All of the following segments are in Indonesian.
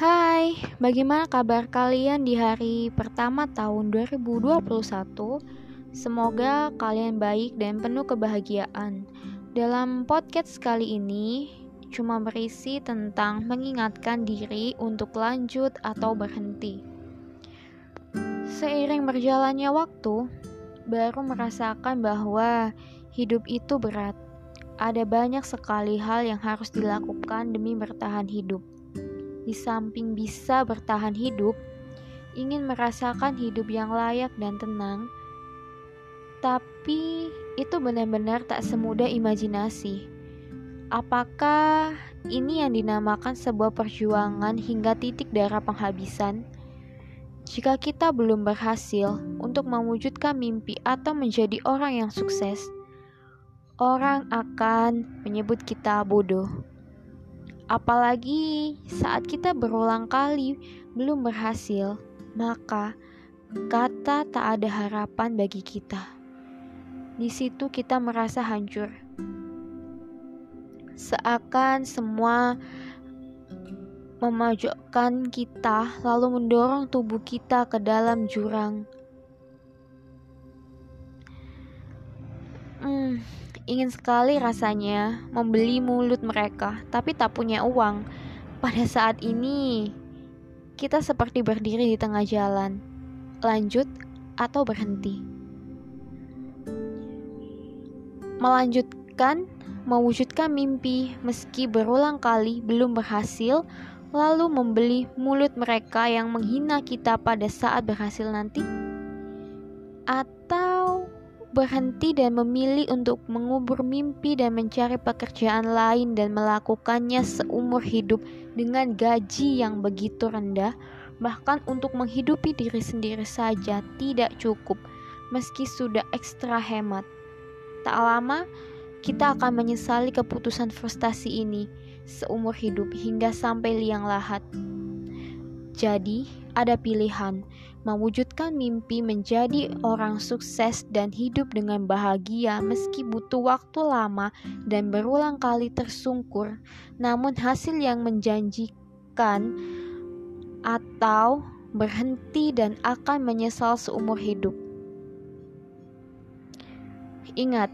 Hai, bagaimana kabar kalian di hari pertama tahun 2021? Semoga kalian baik dan penuh kebahagiaan. Dalam podcast kali ini, cuma berisi tentang mengingatkan diri untuk lanjut atau berhenti. Seiring berjalannya waktu, baru merasakan bahwa hidup itu berat. Ada banyak sekali hal yang harus dilakukan demi bertahan hidup di samping bisa bertahan hidup, ingin merasakan hidup yang layak dan tenang, tapi itu benar-benar tak semudah imajinasi. Apakah ini yang dinamakan sebuah perjuangan hingga titik darah penghabisan? Jika kita belum berhasil untuk mewujudkan mimpi atau menjadi orang yang sukses, orang akan menyebut kita bodoh. Apalagi saat kita berulang kali belum berhasil, maka kata tak ada harapan bagi kita. Di situ kita merasa hancur. Seakan semua memojokkan kita lalu mendorong tubuh kita ke dalam jurang. Hmm, Ingin sekali rasanya membeli mulut mereka, tapi tak punya uang. Pada saat ini, kita seperti berdiri di tengah jalan. Lanjut atau berhenti? Melanjutkan, mewujudkan mimpi meski berulang kali belum berhasil, lalu membeli mulut mereka yang menghina kita pada saat berhasil nanti? Atau berhenti dan memilih untuk mengubur mimpi dan mencari pekerjaan lain dan melakukannya seumur hidup dengan gaji yang begitu rendah, bahkan untuk menghidupi diri sendiri saja tidak cukup, meski sudah ekstra hemat. Tak lama, kita akan menyesali keputusan frustasi ini seumur hidup hingga sampai liang lahat. Jadi, ada pilihan mewujudkan mimpi menjadi orang sukses dan hidup dengan bahagia meski butuh waktu lama dan berulang kali tersungkur, namun hasil yang menjanjikan atau berhenti dan akan menyesal seumur hidup. Ingat,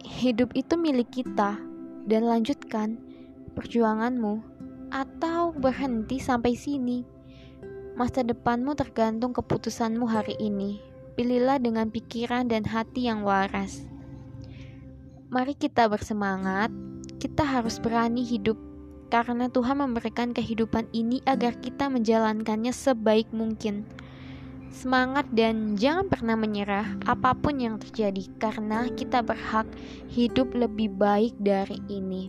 hidup itu milik kita dan lanjutkan perjuanganmu atau berhenti sampai sini. Masa depanmu tergantung keputusanmu hari ini. Pilihlah dengan pikiran dan hati yang waras. Mari kita bersemangat. Kita harus berani hidup karena Tuhan memberikan kehidupan ini agar kita menjalankannya sebaik mungkin. Semangat dan jangan pernah menyerah apa pun yang terjadi karena kita berhak hidup lebih baik dari ini.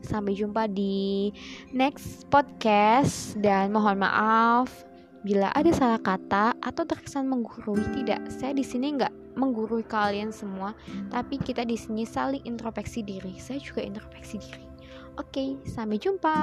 Sampai jumpa di next podcast dan mohon maaf Bila ada salah kata atau terkesan menggurui, tidak. Saya di sini nggak menggurui kalian semua, tapi kita di sini saling introspeksi diri. Saya juga introspeksi diri. Oke, sampai jumpa.